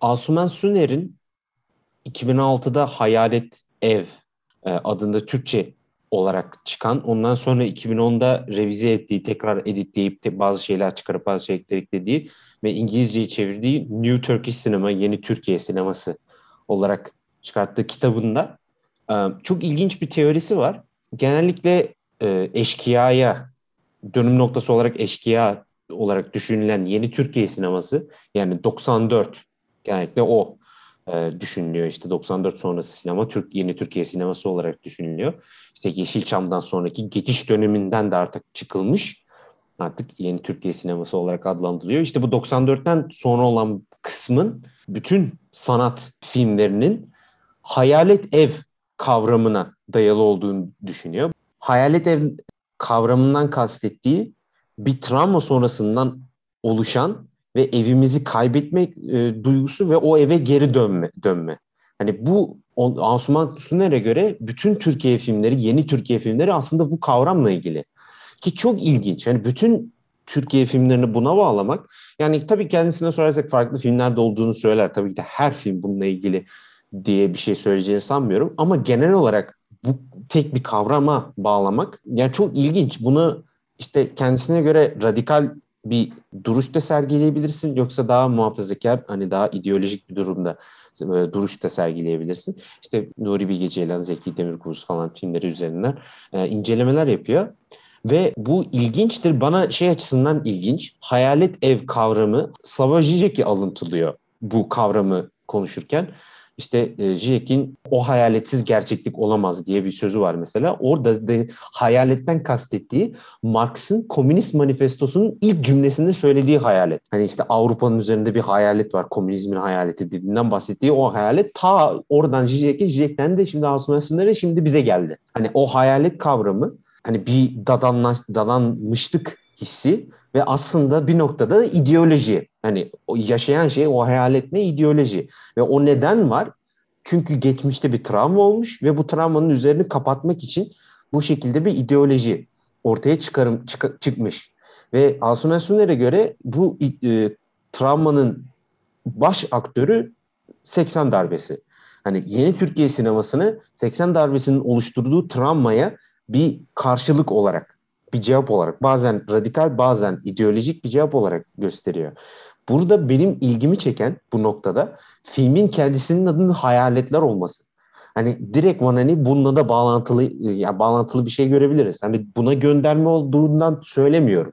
Asuman Suner'in 2006'da Hayalet Ev e, adında Türkçe olarak çıkan ondan sonra 2010'da revize ettiği, tekrar editleyip de bazı şeyler çıkarıp bazı şeyler eklediği ve İngilizceyi çevirdiği New Turkish Cinema, Yeni Türkiye Sineması olarak çıkarttığı kitabında e, çok ilginç bir teorisi var. Genellikle e, eşkıyaya, dönüm noktası olarak eşkıya olarak düşünülen Yeni Türkiye Sineması yani 94 genellikle o e, düşünülüyor. İşte 94 sonrası sinema Türk yeni Türkiye sineması olarak düşünülüyor. İşte Yeşilçam'dan sonraki geçiş döneminden de artık çıkılmış. Artık yeni Türkiye sineması olarak adlandırılıyor. İşte bu 94'ten sonra olan kısmın bütün sanat filmlerinin hayalet ev kavramına dayalı olduğunu düşünüyor. Hayalet ev kavramından kastettiği bir travma sonrasından oluşan ve evimizi kaybetmek e, duygusu ve o eve geri dönme. dönme. Hani bu Asuman Suner'e göre bütün Türkiye filmleri, yeni Türkiye filmleri aslında bu kavramla ilgili. Ki çok ilginç. Yani bütün Türkiye filmlerini buna bağlamak. Yani tabii kendisine sorarsak farklı filmlerde olduğunu söyler. Tabii ki de her film bununla ilgili diye bir şey söyleyeceğini sanmıyorum. Ama genel olarak bu tek bir kavrama bağlamak yani çok ilginç. Bunu işte kendisine göre radikal bir duruş da sergileyebilirsin yoksa daha muhafazakar hani daha ideolojik bir durumda e, duruş da sergileyebilirsin. İşte Nuri Bilge Ceylan, Zeki Demirkubuz falan filmleri üzerinden e, incelemeler yapıyor. Ve bu ilginçtir. Bana şey açısından ilginç. Hayalet ev kavramı Slavoj Žižek'i alıntılıyor bu kavramı konuşurken işte e, o hayaletsiz gerçeklik olamaz diye bir sözü var mesela. Orada da hayaletten kastettiği Marx'ın Komünist Manifestosu'nun ilk cümlesinde söylediği hayalet. Hani işte Avrupa'nın üzerinde bir hayalet var. Komünizmin hayaleti dediğinden bahsettiği o hayalet ta oradan Zizek'e, Zizek'ten de şimdi Asuman Sünder'e şimdi bize geldi. Hani o hayalet kavramı hani bir dadanlaş, dadanmışlık hissi ve aslında bir noktada da ideoloji. Hani yaşayan şey o hayalet ne ideoloji. Ve o neden var? Çünkü geçmişte bir travma olmuş ve bu travmanın üzerini kapatmak için bu şekilde bir ideoloji ortaya çıkarım çık, çıkmış. Ve Asuman Suner'e göre bu e, travmanın baş aktörü 80 darbesi. Hani yeni Türkiye sinemasını 80 darbesinin oluşturduğu travmaya bir karşılık olarak bir cevap olarak bazen radikal bazen ideolojik bir cevap olarak gösteriyor. Burada benim ilgimi çeken bu noktada filmin kendisinin adının hayaletler olması. Hani direkt hani bununla da bağlantılı ya bağlantılı bir şey görebiliriz. Hani buna gönderme olduğundan söylemiyorum.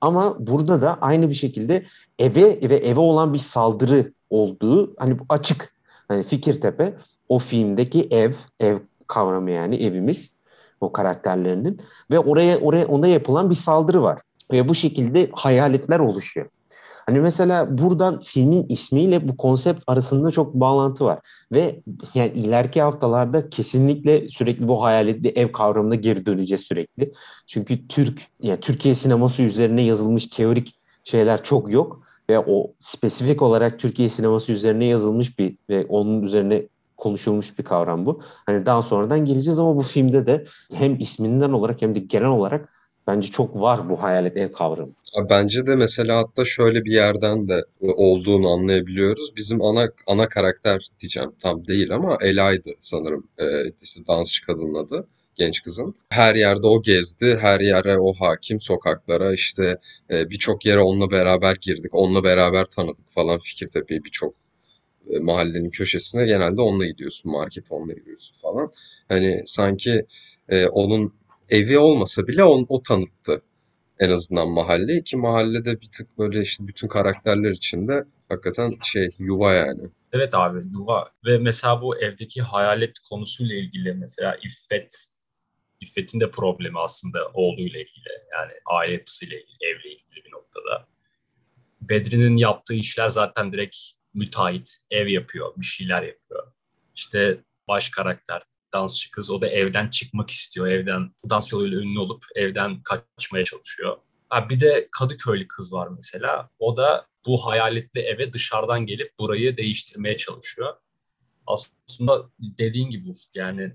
Ama burada da aynı bir şekilde eve ve eve olan bir saldırı olduğu hani açık. Hani Fikirtepe o filmdeki ev, ev kavramı yani evimiz o karakterlerinin ve oraya oraya ona yapılan bir saldırı var. Ve bu şekilde hayaletler oluşuyor. Hani mesela buradan filmin ismiyle bu konsept arasında çok bağlantı var. Ve yani ileriki haftalarda kesinlikle sürekli bu hayaletli ev kavramına geri döneceğiz sürekli. Çünkü Türk, yani Türkiye sineması üzerine yazılmış teorik şeyler çok yok. Ve o spesifik olarak Türkiye sineması üzerine yazılmış bir ve onun üzerine konuşulmuş bir kavram bu. Hani daha sonradan geleceğiz ama bu filmde de hem isminden olarak hem de genel olarak bence çok var bu hayalet ev kavramı. Bence de mesela hatta şöyle bir yerden de olduğunu anlayabiliyoruz. Bizim ana ana karakter diyeceğim tam değil ama Ela'ydı sanırım ee, işte dansçı kadının adı genç kızın. Her yerde o gezdi, her yere o hakim, sokaklara işte e, birçok yere onunla beraber girdik, onunla beraber tanıdık falan Fikirtepe'yi birçok e, mahallenin köşesine genelde onunla gidiyorsun. Market onunla gidiyorsun falan. Hani sanki e, onun evi olmasa bile on, o tanıttı en azından mahalleyi ki mahallede bir tık böyle işte bütün karakterler içinde hakikaten şey yuva yani. Evet abi yuva ve mesela bu evdeki hayalet konusuyla ilgili mesela İffet İffet'in de problemi aslında oğluyla ilgili yani aile yapısıyla ilgili, evle ilgili bir noktada. Bedri'nin yaptığı işler zaten direkt müteahhit, ev yapıyor, bir şeyler yapıyor. İşte baş karakter, dansçı kız o da evden çıkmak istiyor. Evden dans yoluyla ünlü olup evden kaçmaya çalışıyor. Ha, bir de Kadıköylü kız var mesela. O da bu hayaletli eve dışarıdan gelip burayı değiştirmeye çalışıyor. Aslında dediğin gibi yani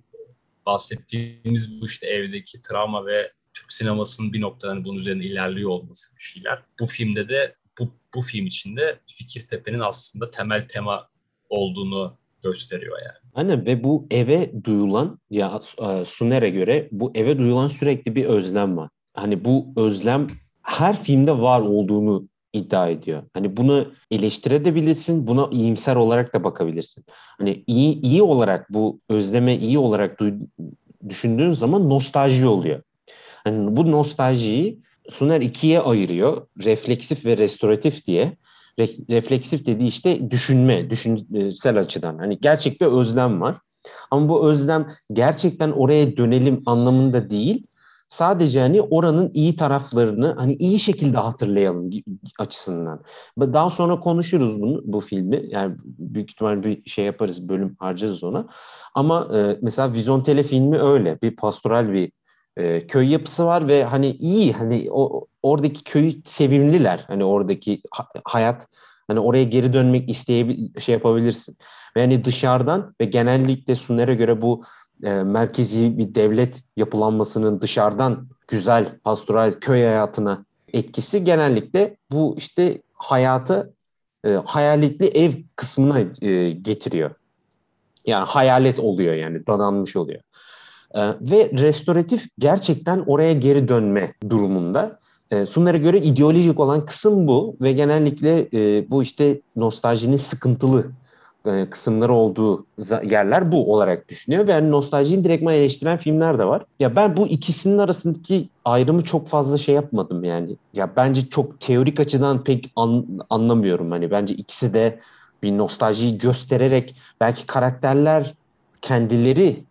bahsettiğimiz bu işte evdeki travma ve Türk sinemasının bir noktada hani bunun üzerine ilerliyor olması bir şeyler. Bu filmde de bu, bu film içinde Fikirtepe'nin aslında temel tema olduğunu gösteriyor yani. Aynen ve bu eve duyulan ya e, Suner'e göre bu eve duyulan sürekli bir özlem var. Hani bu özlem her filmde var olduğunu iddia ediyor. Hani bunu eleştirebilirsin, buna iyimser olarak da bakabilirsin. Hani iyi iyi olarak bu özleme iyi olarak düşündüğün zaman nostalji oluyor. Hani bu nostaljiyi Suner ikiye ayırıyor. Refleksif ve restoratif diye. Re- refleksif dediği işte düşünme, düşünsel açıdan. Hani gerçek bir özlem var. Ama bu özlem gerçekten oraya dönelim anlamında değil. Sadece hani oranın iyi taraflarını hani iyi şekilde hatırlayalım açısından. Daha sonra konuşuruz bunu bu filmi. Yani büyük ihtimal bir şey yaparız, bölüm harcarız ona. Ama e, mesela Vizontele filmi öyle. Bir pastoral bir e, köy yapısı var ve hani iyi hani o oradaki köyü sevimliler. Hani oradaki ha, hayat hani oraya geri dönmek isteyebil şey yapabilirsin. Ve hani dışarıdan ve genellikle Sunner'e göre bu e, merkezi bir devlet yapılanmasının dışarıdan güzel pastoral köy hayatına etkisi genellikle bu işte hayatı e, hayaletli ev kısmına e, getiriyor. Yani hayalet oluyor yani dadanmış oluyor. E, ve restoratif gerçekten oraya geri dönme durumunda. Sunlara göre ideolojik olan kısım bu ve genellikle e, bu işte nostaljinin sıkıntılı e, kısımları olduğu yerler bu olarak düşünüyor ve yani nostaljiyi direktman eleştiren filmler de var. Ya ben bu ikisinin arasındaki ayrımı çok fazla şey yapmadım yani. Ya bence çok teorik açıdan pek an, anlamıyorum hani bence ikisi de bir nostaljiyi göstererek belki karakterler kendileri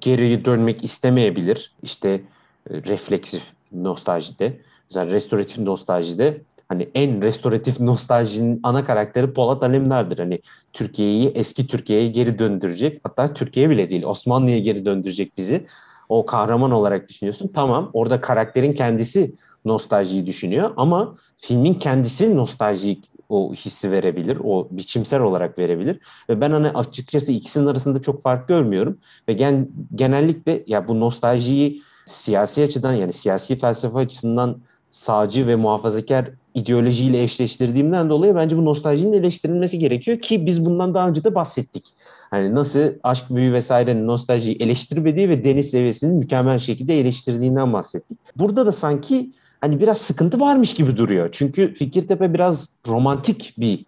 geriye dönmek istemeyebilir. İşte e, refleksif nostaljide, mesela restoratif nostaljide hani en restoratif nostaljinin ana karakteri Polat Alemdar'dır. Hani Türkiye'yi eski Türkiye'ye geri döndürecek. Hatta Türkiye bile değil Osmanlı'ya geri döndürecek bizi. O kahraman olarak düşünüyorsun. Tamam orada karakterin kendisi nostaljiyi düşünüyor ama filmin kendisi nostaljik o hissi verebilir, o biçimsel olarak verebilir. Ve ben hani açıkçası ikisinin arasında çok fark görmüyorum. Ve gen, genellikle ya bu nostaljiyi siyasi açıdan yani siyasi felsefe açısından sağcı ve muhafazakar ideolojiyle eşleştirdiğimden dolayı bence bu nostaljinin eleştirilmesi gerekiyor ki biz bundan daha önce de bahsettik. Hani nasıl aşk büyü vesairenin nostaljiyi eleştirmediği ve deniz seviyesinin mükemmel şekilde eleştirdiğinden bahsettik. Burada da sanki hani biraz sıkıntı varmış gibi duruyor. Çünkü Fikirtepe biraz romantik bir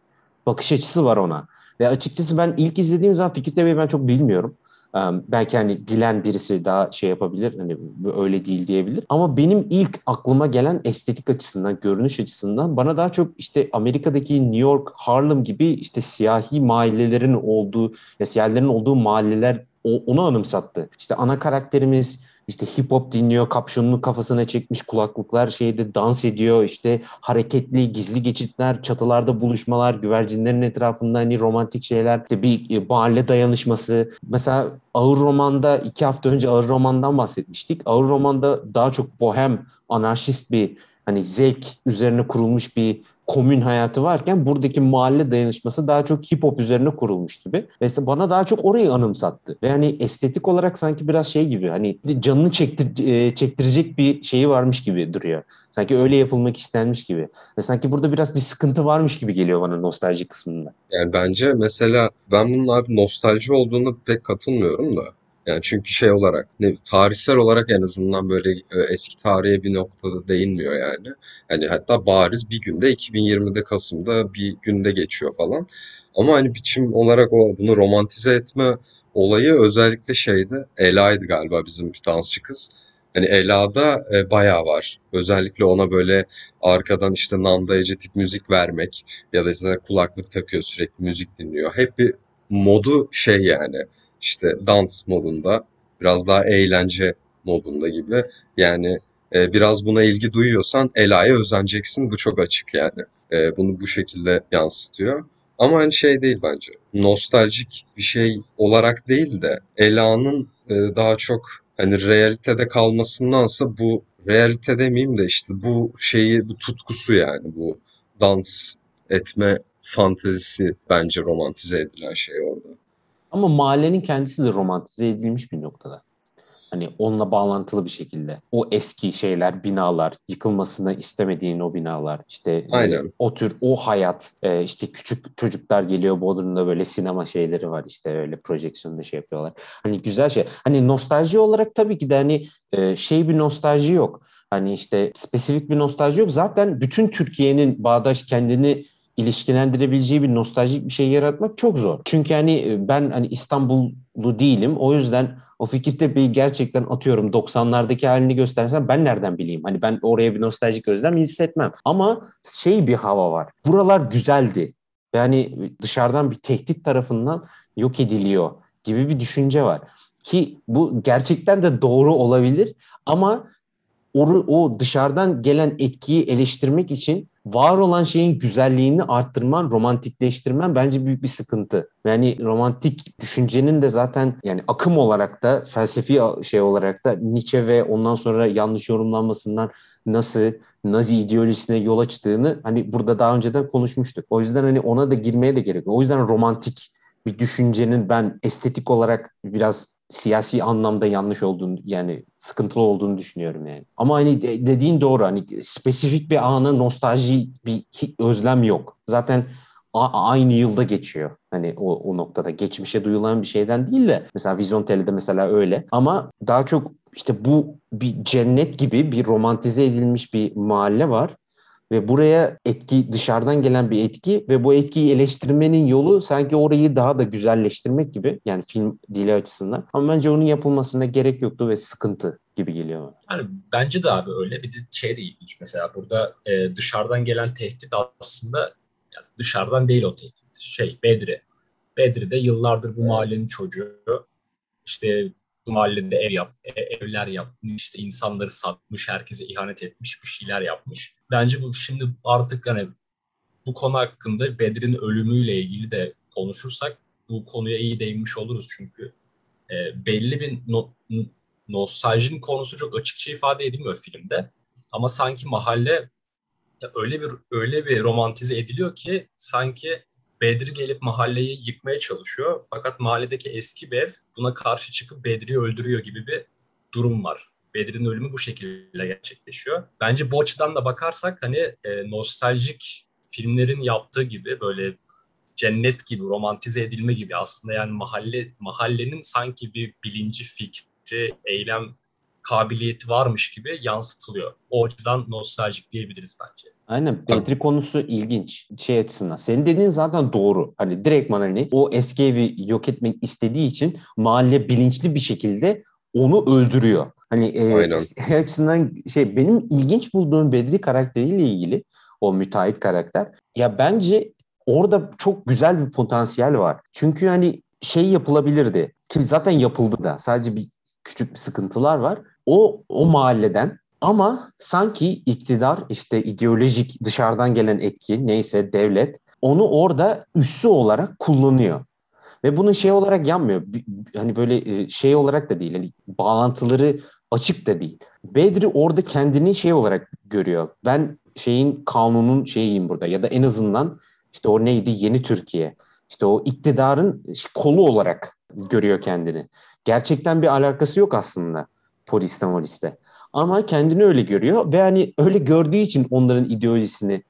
bakış açısı var ona. Ve açıkçası ben ilk izlediğim zaman Fikirtepe'yi ben çok bilmiyorum. Um, belki hani bilen birisi daha şey yapabilir hani öyle değil diyebilir. Ama benim ilk aklıma gelen estetik açısından, görünüş açısından bana daha çok işte Amerika'daki New York, Harlem gibi işte siyahi mahallelerin olduğu, ya siyahlerin olduğu mahalleler onu anımsattı. İşte ana karakterimiz işte hip hop dinliyor, kapşonunu kafasına çekmiş kulaklıklar şeyde dans ediyor. işte hareketli gizli geçitler, çatılarda buluşmalar, güvercinlerin etrafında hani romantik şeyler, işte bir e, mahalle dayanışması. Mesela Ağır Roman'da iki hafta önce Ağır Roman'dan bahsetmiştik. Ağır Roman'da daha çok bohem, anarşist bir hani zevk üzerine kurulmuş bir komün hayatı varken buradaki mahalle dayanışması daha çok hip hop üzerine kurulmuş gibi. Mesela bana daha çok orayı anımsattı. Ve hani estetik olarak sanki biraz şey gibi hani canını çektir, e, çektirecek bir şeyi varmış gibi duruyor. Sanki öyle yapılmak istenmiş gibi. Ve sanki burada biraz bir sıkıntı varmış gibi geliyor bana nostalji kısmında. Yani bence mesela ben bunun abi nostalji olduğunu pek katılmıyorum da. Yani çünkü şey olarak, ne, tarihsel olarak en azından böyle e, eski tarihe bir noktada değinmiyor yani. Hani hatta bariz bir günde 2020'de Kasım'da bir günde geçiyor falan. Ama hani biçim olarak o bunu romantize etme olayı özellikle şeyde Ela'ydı galiba bizim bir dansçı kız. Hani Ela'da e, bayağı var. Özellikle ona böyle arkadan işte Nanda Ece tip müzik vermek ya da işte kulaklık takıyor sürekli müzik dinliyor. Hep bir modu şey yani işte dans modunda, biraz daha eğlence modunda gibi. Yani e, biraz buna ilgi duyuyorsan Ela'ya özeneceksin. Bu çok açık yani. E, bunu bu şekilde yansıtıyor. Ama hani şey değil bence. Nostaljik bir şey olarak değil de Ela'nın e, daha çok hani realitede kalmasındansa bu realite demeyeyim de işte bu şeyi, bu tutkusu yani bu dans etme fantezisi bence romantize edilen şey orada. Ama mahallenin kendisi de romantize edilmiş bir noktada. Hani onunla bağlantılı bir şekilde. O eski şeyler, binalar, yıkılmasını istemediğin o binalar, işte e, Aynen. e, o tür o hayat, e, işte küçük çocuklar geliyor Bodrum'da böyle sinema şeyleri var işte öyle projeksiyonda şey yapıyorlar. Hani güzel şey. Hani nostalji olarak tabii ki de hani e, şey bir nostalji yok. Hani işte spesifik bir nostalji yok. Zaten bütün Türkiye'nin bağdaş kendini ilişkilendirebileceği bir nostaljik bir şey yaratmak çok zor. Çünkü hani ben hani İstanbullu değilim. O yüzden o Fikirtepe'yi gerçekten atıyorum 90'lardaki halini göstersem ben nereden bileyim? Hani ben oraya bir nostaljik özlem hissetmem. Ama şey bir hava var. Buralar güzeldi. Yani dışarıdan bir tehdit tarafından yok ediliyor gibi bir düşünce var. Ki bu gerçekten de doğru olabilir ama o, o dışarıdan gelen etkiyi eleştirmek için var olan şeyin güzelliğini arttırman, romantikleştirmen bence büyük bir sıkıntı. Yani romantik düşüncenin de zaten yani akım olarak da felsefi şey olarak da Nietzsche ve ondan sonra yanlış yorumlanmasından nasıl Nazi ideolojisine yol açtığını hani burada daha önceden konuşmuştuk. O yüzden hani ona da girmeye de gerek yok. O yüzden romantik bir düşüncenin ben estetik olarak biraz siyasi anlamda yanlış olduğunu yani sıkıntılı olduğunu düşünüyorum yani. Ama hani dediğin doğru hani spesifik bir ana nostalji bir özlem yok. Zaten aynı yılda geçiyor. Hani o, o noktada geçmişe duyulan bir şeyden değil de mesela Vizontele'de mesela öyle. Ama daha çok işte bu bir cennet gibi bir romantize edilmiş bir mahalle var ve buraya etki dışarıdan gelen bir etki ve bu etkiyi eleştirmenin yolu sanki orayı daha da güzelleştirmek gibi yani film dili açısından. Ama bence onun yapılmasına gerek yoktu ve sıkıntı gibi geliyor. Yani bence de abi öyle. Bir de şey de mesela burada e, dışarıdan gelen tehdit aslında yani dışarıdan değil o tehdit. Şey Bedri. Bedri de yıllardır bu mahallenin çocuğu. İşte mahallede ev yap, e, evler yapmış, işte insanları satmış, herkese ihanet etmiş, bir şeyler yapmış. Bence bu şimdi artık hani bu konu hakkında Bedir'in ölümüyle ilgili de konuşursak bu konuya iyi değinmiş oluruz çünkü e, belli bir no, nostaljinin konusu çok açıkça ifade edilmiyor filmde. Ama sanki mahalle öyle bir öyle bir romantize ediliyor ki sanki Bedri gelip mahalleyi yıkmaya çalışıyor. Fakat mahalledeki eski bir ev buna karşı çıkıp Bedri'yi öldürüyor gibi bir durum var. Bedri'nin ölümü bu şekilde gerçekleşiyor. Bence bu açıdan da bakarsak hani e, nostaljik filmlerin yaptığı gibi böyle cennet gibi romantize edilme gibi aslında yani mahalle mahallenin sanki bir bilinci, fikri, eylem kabiliyeti varmış gibi yansıtılıyor. O açıdan nostaljik diyebiliriz bence. Aynen Bedri konusu ilginç şey açısından. Senin dediğin zaten doğru. Hani direktman hani o eski evi yok etmek istediği için mahalle bilinçli bir şekilde onu öldürüyor. Hani e, şey açısından şey benim ilginç bulduğum Bedri karakteriyle ilgili o müteahhit karakter. Ya bence orada çok güzel bir potansiyel var. Çünkü hani şey yapılabilirdi ki zaten yapıldı da sadece bir küçük bir sıkıntılar var. O o mahalleden ama sanki iktidar işte ideolojik dışarıdan gelen etki neyse devlet onu orada üssü olarak kullanıyor. Ve bunu şey olarak yanmıyor. Hani böyle e, şey olarak da değil. Hani bağlantıları açık da değil. Bedri orada kendini şey olarak görüyor. Ben şeyin kanunun şeyiyim burada ya da en azından işte o neydi yeni Türkiye. İşte o iktidarın kolu olarak görüyor kendini. Gerçekten bir alakası yok aslında poliste moliste. Ama kendini öyle görüyor ve hani öyle gördüğü için onların ideolojisini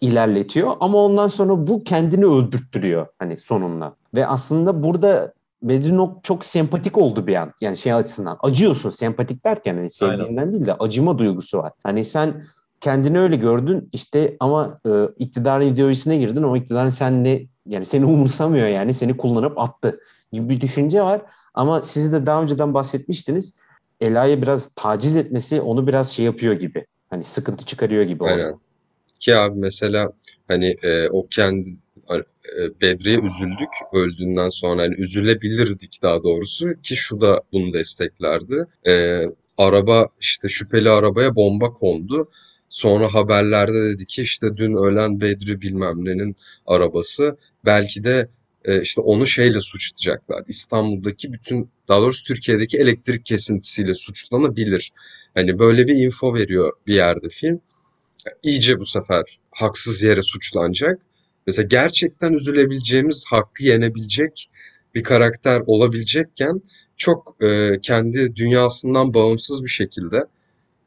ilerletiyor ama ondan sonra bu kendini öldürttürüyor hani sonunda. Ve aslında burada Bedrinok çok sempatik oldu bir an. Yani şey açısından. Acıyorsun sempatik derken hani sevdiğinden değil de acıma duygusu var. Hani sen kendini öyle gördün işte ama e, iktidarın ideolojisine girdin ama iktidarın senle yani seni umursamıyor yani seni kullanıp attı gibi bir düşünce var. Ama siz de daha önceden bahsetmiştiniz. Ela'yı biraz taciz etmesi onu biraz şey yapıyor gibi. Hani sıkıntı çıkarıyor gibi. Aynen. Orada. Ki abi mesela hani e, o kendi e, Bedri'ye üzüldük öldüğünden sonra yani üzülebilirdik daha doğrusu ki şu da bunu desteklerdi. E, araba işte şüpheli arabaya bomba kondu. Sonra haberlerde dedi ki işte dün ölen Bedri bilmem nenin arabası belki de e, işte onu şeyle suçlayacaklar. İstanbul'daki bütün daha doğrusu Türkiye'deki elektrik kesintisiyle suçlanabilir. Hani böyle bir info veriyor bir yerde film. İyice bu sefer haksız yere suçlanacak. Mesela gerçekten üzülebileceğimiz, hakkı yenebilecek bir karakter olabilecekken çok e, kendi dünyasından bağımsız bir şekilde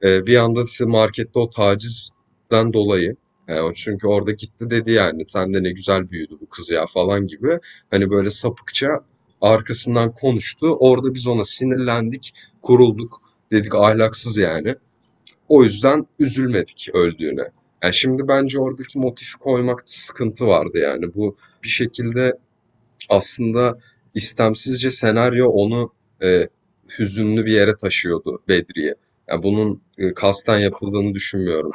e, bir anda markette o tacizden dolayı yani o çünkü orada gitti dedi yani sen de ne güzel büyüdü bu kız ya falan gibi hani böyle sapıkça arkasından konuştu. Orada biz ona sinirlendik, kurulduk. Dedik ahlaksız yani. O yüzden üzülmedik öldüğüne. Yani şimdi bence oradaki motifi koymakta sıkıntı vardı yani. Bu bir şekilde aslında istemsizce senaryo onu e, hüzünlü bir yere taşıyordu Bedri'ye. Yani bunun e, kasten yapıldığını düşünmüyorum.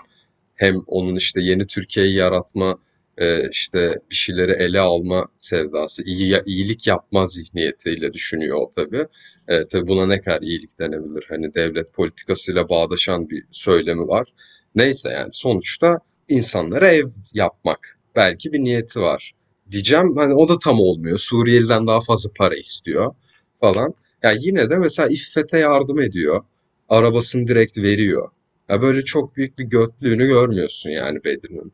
Hem onun işte yeni Türkiye'yi yaratma, e, işte bir şeyleri ele alma sevdası, iyi iyilik yapma zihniyetiyle düşünüyor o tabii. E, tabii buna ne kadar iyilik denebilir? Hani devlet politikasıyla bağdaşan bir söylemi var. Neyse yani sonuçta insanlara ev yapmak. Belki bir niyeti var. Diyeceğim hani o da tam olmuyor. Suriyeli'den daha fazla para istiyor falan. Yani yine de mesela İffet'e yardım ediyor. Arabasını direkt veriyor. Ya böyle çok büyük bir götlüğünü görmüyorsun yani Bedir'in.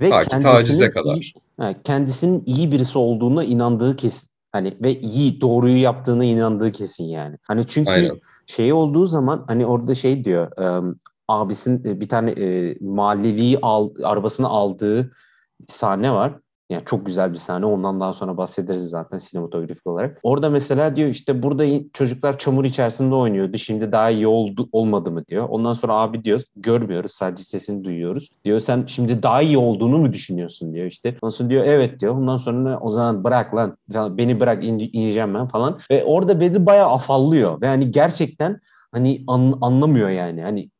Ve Ta ki tacize kadar. Iyi, kendisinin iyi birisi olduğuna inandığı kesin. Hani ve iyi doğruyu yaptığına inandığı kesin yani. Hani çünkü Aynen. şey olduğu zaman hani orada şey diyor um, abisin bir tane e, mahallevi al, arabasını aldığı sahne var. Yani çok güzel bir sahne. Ondan daha sonra bahsederiz zaten sinematografik olarak. Orada mesela diyor işte burada çocuklar çamur içerisinde oynuyordu. Şimdi daha iyi oldu olmadı mı diyor. Ondan sonra abi diyor görmüyoruz sadece sesini duyuyoruz. Diyor sen şimdi daha iyi olduğunu mu düşünüyorsun diyor işte. Ondan sonra diyor evet diyor. Ondan sonra o zaman bırak lan beni bırak in, ineceğim ben falan. Ve orada Bedir bayağı afallıyor. Ve hani gerçekten hani an, anlamıyor yani. Hani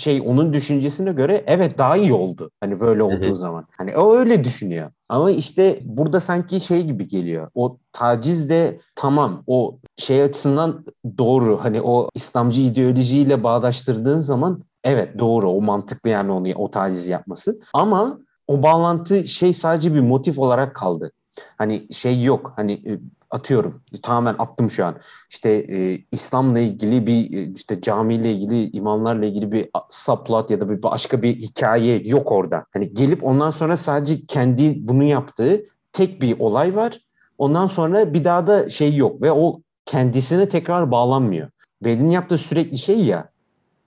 şey onun düşüncesine göre evet daha iyi oldu. Hani böyle olduğu zaman. Hani o öyle düşünüyor. Ama işte burada sanki şey gibi geliyor. O taciz de tamam o şey açısından doğru. Hani o İslamcı ideolojiyle bağdaştırdığın zaman evet doğru o mantıklı yani onu o taciz yapması. Ama o bağlantı şey sadece bir motif olarak kaldı. Hani şey yok. Hani e, atıyorum tamamen attım şu an. İşte e, İslam'la ilgili bir e, işte camiyle ilgili imamlarla ilgili bir subplot ya da bir başka bir hikaye yok orada. Hani gelip ondan sonra sadece kendi bunu yaptığı tek bir olay var. Ondan sonra bir daha da şey yok ve o kendisine tekrar bağlanmıyor. Bedin yaptığı sürekli şey ya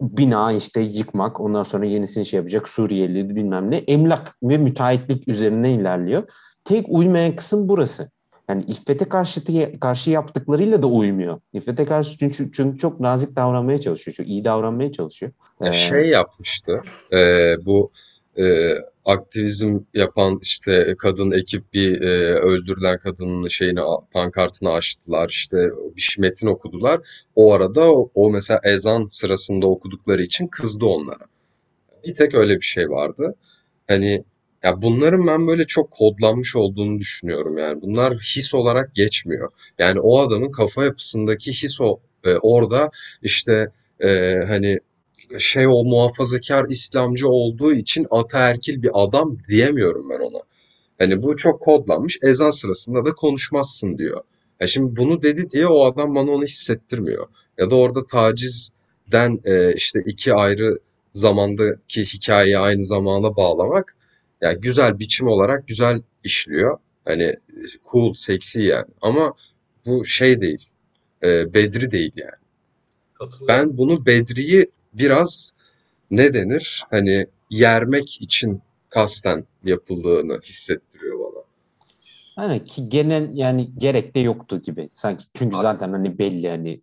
bina işte yıkmak ondan sonra yenisini şey yapacak Suriyeli bilmem ne emlak ve müteahhitlik üzerinden ilerliyor. Tek uymayan kısım burası. Yani İffet'e karşı, karşı yaptıklarıyla da uymuyor. İffet'e karşı çünkü, çünkü çok nazik davranmaya çalışıyor. Çok iyi davranmaya çalışıyor. Ee, şey yapmıştı. E, bu e, aktivizm yapan işte kadın ekip bir e, öldürülen kadının şeyini pankartını açtılar. İşte bir metin okudular. O arada o, o mesela ezan sırasında okudukları için kızdı onlara. Bir tek öyle bir şey vardı. Hani ya bunların ben böyle çok kodlanmış olduğunu düşünüyorum yani. Bunlar his olarak geçmiyor. Yani o adamın kafa yapısındaki his o e, orada işte e, hani şey o muhafazakar İslamcı olduğu için ataerkil bir adam diyemiyorum ben ona. Hani bu çok kodlanmış. Ezan sırasında da konuşmazsın diyor. Ya şimdi bunu dedi diye o adam bana onu hissettirmiyor. Ya da orada tacizden e, işte iki ayrı zamandaki hikayeyi aynı zamana bağlamak yani güzel biçim olarak güzel işliyor. Hani cool, seksi yani. Ama bu şey değil. E, Bedri değil yani. Ben bunu Bedri'yi biraz ne denir? Hani yermek için kasten yapıldığını hissettiriyor bana. Yani ki genel yani gerek de yoktu gibi. Sanki çünkü zaten hani belli hani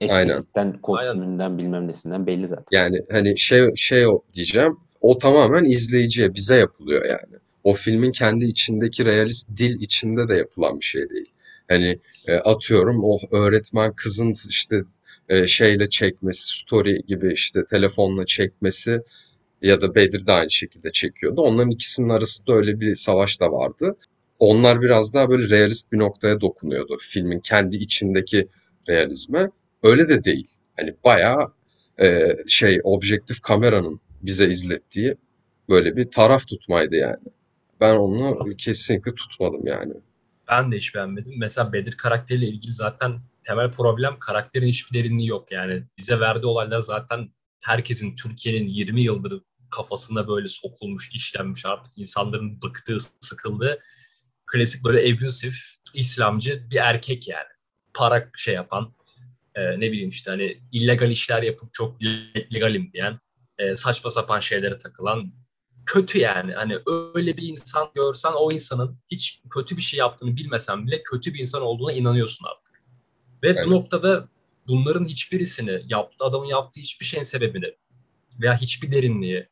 estetikten, kostümünden Aynen. bilmem nesinden belli zaten. Yani hani şey şey diyeceğim o tamamen izleyiciye, bize yapılıyor yani. O filmin kendi içindeki realist dil içinde de yapılan bir şey değil. Hani e, atıyorum o öğretmen kızın işte e, şeyle çekmesi, story gibi işte telefonla çekmesi ya da Bedir de aynı şekilde çekiyordu. Onların ikisinin arasında öyle bir savaş da vardı. Onlar biraz daha böyle realist bir noktaya dokunuyordu filmin kendi içindeki realizme. Öyle de değil. Hani bayağı e, şey objektif kameranın bize izlettiği böyle bir taraf tutmaydı yani. Ben onu kesinlikle tutmadım yani. Ben de hiç beğenmedim. Mesela Bedir karakteriyle ilgili zaten temel problem karakterin hiçbir derinliği yok. Yani bize verdiği olaylar zaten herkesin Türkiye'nin 20 yıldır kafasına böyle sokulmuş, işlenmiş artık insanların bıktığı, sıkıldığı klasik böyle abusif, İslamcı bir erkek yani. Para şey yapan, e, ne bileyim işte hani illegal işler yapıp çok legalim diyen e, saçma sapan şeylere takılan kötü yani. Hani öyle bir insan görsen o insanın hiç kötü bir şey yaptığını bilmesen bile kötü bir insan olduğuna inanıyorsun artık. Ve evet. bu noktada bunların hiçbirisini yaptı adamın yaptığı hiçbir şeyin sebebini veya hiçbir derinliği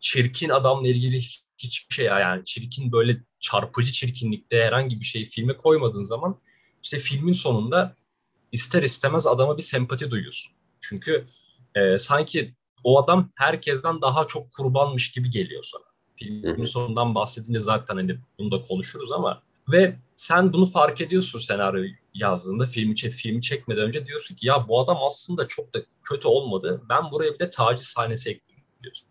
çirkin adamla ilgili hiçbir şey yani çirkin böyle çarpıcı çirkinlikte herhangi bir şeyi filme koymadığın zaman işte filmin sonunda ister istemez adama bir sempati duyuyorsun. Çünkü e, sanki o adam herkesten daha çok kurbanmış gibi geliyor sana. Filmin sonundan bahsedince zaten hani bunu da konuşuruz ama ve sen bunu fark ediyorsun senaryo yazdığında filmi, filmi çekmeden önce diyorsun ki ya bu adam aslında çok da kötü olmadı. Ben buraya bir de taciz sahnesi ekledim diyorsun.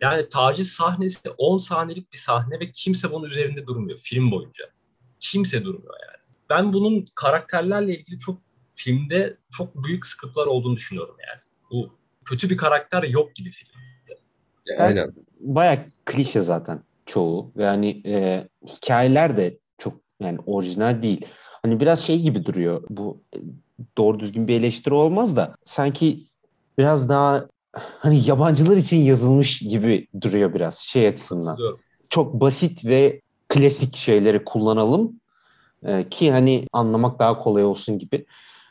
Yani taciz sahnesi 10 saniyelik bir sahne ve kimse bunun üzerinde durmuyor film boyunca. Kimse durmuyor yani. Ben bunun karakterlerle ilgili çok filmde çok büyük sıkıntılar olduğunu düşünüyorum yani. Bu kötü bir karakter yok gibi filmde. Aynen. Baya klişe zaten çoğu. Yani e, hikayeler de çok yani orijinal değil. Hani biraz şey gibi duruyor. Bu e, doğru düzgün bir eleştiri olmaz da sanki biraz daha hani yabancılar için yazılmış gibi duruyor biraz şey açısından. Çok basit ve klasik şeyleri kullanalım e, ki hani anlamak daha kolay olsun gibi.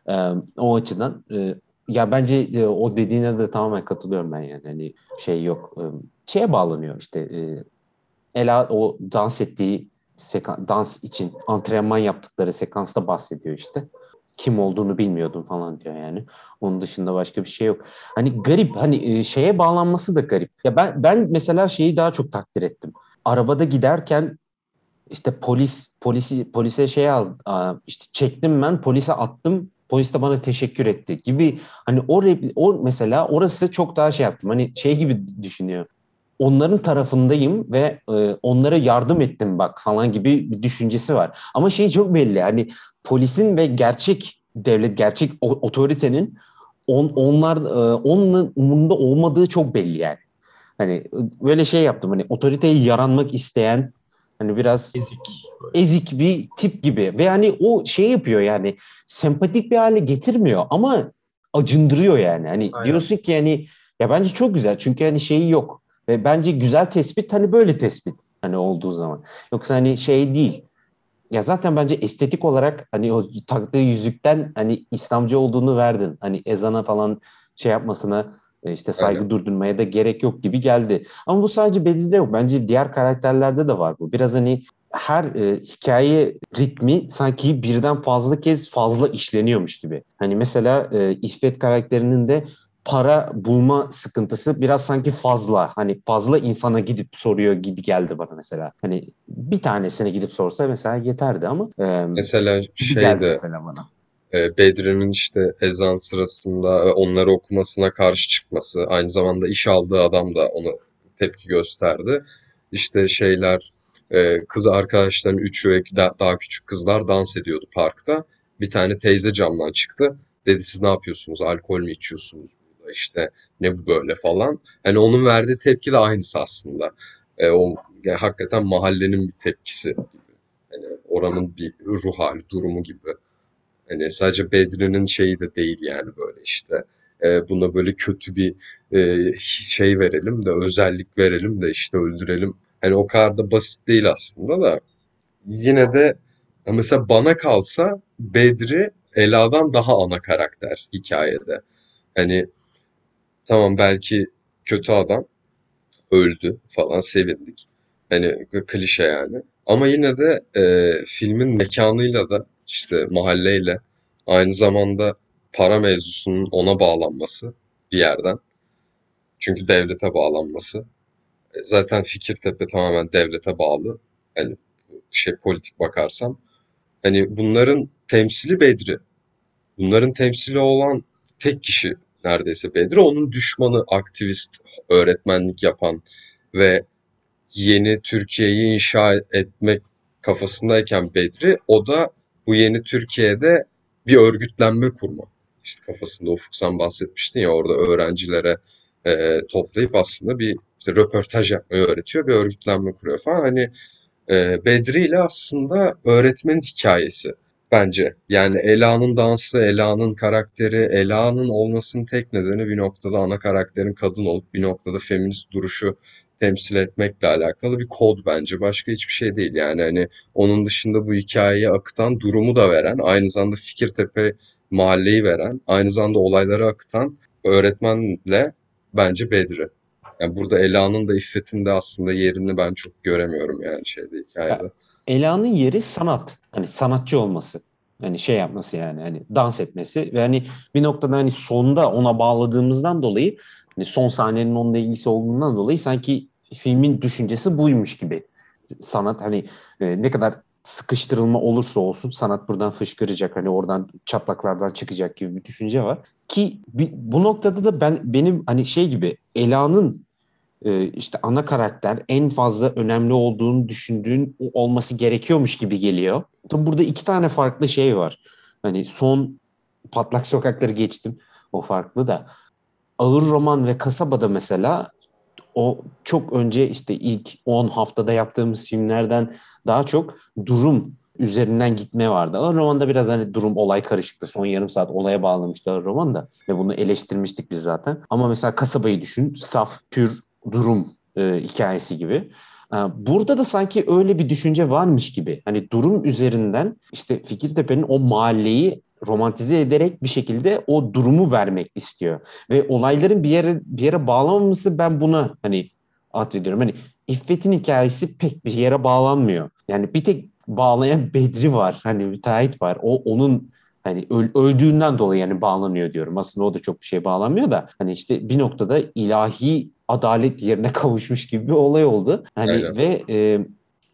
E, o açıdan e, ya bence e, o dediğine de tamamen katılıyorum ben yani. Hani şey yok. E, şeye bağlanıyor işte e, Ela o dans ettiği seka- dans için antrenman yaptıkları sekansta bahsediyor işte. Kim olduğunu bilmiyordum falan diyor yani. Onun dışında başka bir şey yok. Hani garip hani şeye bağlanması da garip. Ya ben ben mesela şeyi daha çok takdir ettim. Arabada giderken işte polis polisi polise şey al işte çektim ben polise attım polis de bana teşekkür etti gibi hani o o mesela orası çok daha şey yaptım hani şey gibi düşünüyor onların tarafındayım ve e, onlara yardım ettim bak falan gibi bir düşüncesi var. Ama şey çok belli hani polisin ve gerçek devlet, gerçek otoritenin on, onlar e, onun umurunda olmadığı çok belli yani. Hani böyle şey yaptım hani otoriteye yaranmak isteyen hani biraz ezik ezik bir tip gibi ve hani o şey yapıyor yani sempatik bir hale getirmiyor ama acındırıyor yani. Hani Aynen. diyorsun ki yani ya bence çok güzel çünkü hani şeyi yok ve bence güzel tespit hani böyle tespit hani olduğu zaman. Yoksa hani şey değil. Ya zaten bence estetik olarak hani o taktığı yüzükten hani İslamcı olduğunu verdin. Hani ezana falan şey yapmasına işte saygı Aynen. durdurmaya da gerek yok gibi geldi. Ama bu sadece Bedri'de yok. Bence diğer karakterlerde de var bu. Biraz hani her e, hikaye ritmi sanki birden fazla kez fazla işleniyormuş gibi. Hani mesela e, İffet karakterinin de para bulma sıkıntısı biraz sanki fazla. Hani fazla insana gidip soruyor gibi geldi bana mesela. Hani bir tanesine gidip sorsa mesela yeterdi ama e, mesela şey de mesela bana. E, Bedri'nin işte ezan sırasında onları okumasına karşı çıkması, aynı zamanda iş aldığı adam da ona tepki gösterdi. İşte şeyler e, kız arkadaşların üçü daha küçük kızlar dans ediyordu parkta. Bir tane teyze camdan çıktı. Dedi siz ne yapıyorsunuz? Alkol mü içiyorsunuz? işte ne bu böyle falan. Hani onun verdiği tepki de aynısı aslında. E, o yani hakikaten mahallenin bir tepkisi. Yani oranın bir ruh hali, durumu gibi. Hani sadece Bedri'nin şeyi de değil yani böyle işte. E, buna böyle kötü bir e, şey verelim de özellik verelim de işte öldürelim. Hani o kadar da basit değil aslında da. Yine de mesela bana kalsa Bedri Ela'dan daha ana karakter hikayede. Hani Tamam belki kötü adam öldü falan sevindik. Hani klişe yani. Ama yine de e, filmin mekanıyla da işte mahalleyle aynı zamanda para mevzusunun ona bağlanması bir yerden. Çünkü devlete bağlanması. E, zaten Fikirtepe tamamen devlete bağlı. Hani şey politik bakarsam. Hani bunların temsili Bedri. Bunların temsili olan tek kişi neredeyse Bedri. Onun düşmanı aktivist, öğretmenlik yapan ve yeni Türkiye'yi inşa etmek kafasındayken Bedri o da bu yeni Türkiye'de bir örgütlenme kurma. İşte kafasında Ufuk sen bahsetmiştin ya orada öğrencilere e, toplayıp aslında bir işte röportaj yapmayı öğretiyor, bir örgütlenme kuruyor falan. Hani e, Bedri ile aslında öğretmenin hikayesi bence. Yani Ela'nın dansı, Ela'nın karakteri, Ela'nın olmasının tek nedeni bir noktada ana karakterin kadın olup bir noktada feminist duruşu temsil etmekle alakalı bir kod bence. Başka hiçbir şey değil. Yani hani onun dışında bu hikayeyi akıtan, durumu da veren, aynı zamanda Fikirtepe mahalleyi veren, aynı zamanda olayları akıtan öğretmenle bence Bedri. Yani burada Ela'nın da İffet'in de aslında yerini ben çok göremiyorum yani şeyde hikayede. Ela'nın yeri sanat. Hani sanatçı olması. Hani şey yapması yani hani dans etmesi ve hani bir noktada hani sonda ona bağladığımızdan dolayı hani son sahnenin onunla ilgisi olduğundan dolayı sanki filmin düşüncesi buymuş gibi. Sanat hani e, ne kadar sıkıştırılma olursa olsun sanat buradan fışkıracak hani oradan çatlaklardan çıkacak gibi bir düşünce var. Ki bu noktada da ben benim hani şey gibi Ela'nın e, işte ana karakter en fazla önemli olduğunu düşündüğün olması gerekiyormuş gibi geliyor. Tabi burada iki tane farklı şey var. Hani son patlak sokakları geçtim. O farklı da. Ağır roman ve kasabada mesela o çok önce işte ilk 10 haftada yaptığımız filmlerden daha çok durum üzerinden gitme vardı. Ağır romanda biraz hani durum olay karışıktı. Son yarım saat olaya bağlamıştı ağır roman da. Ve bunu eleştirmiştik biz zaten. Ama mesela kasabayı düşün. Saf, pür durum e, hikayesi gibi. E, burada da sanki öyle bir düşünce varmış gibi. Hani durum üzerinden işte Fikirtepe'nin o mahalleyi romantize ederek bir şekilde o durumu vermek istiyor. Ve olayların bir yere bir yere bağlanmaması ben buna hani atfediyorum. Hani İffet'in hikayesi pek bir yere bağlanmıyor. Yani bir tek bağlayan Bedri var. Hani müteahhit var. O onun hani öl, öldüğünden dolayı yani bağlanıyor diyorum. Aslında o da çok bir şey bağlanmıyor da hani işte bir noktada ilahi adalet yerine kavuşmuş gibi bir olay oldu. Hani Aynen. ve e,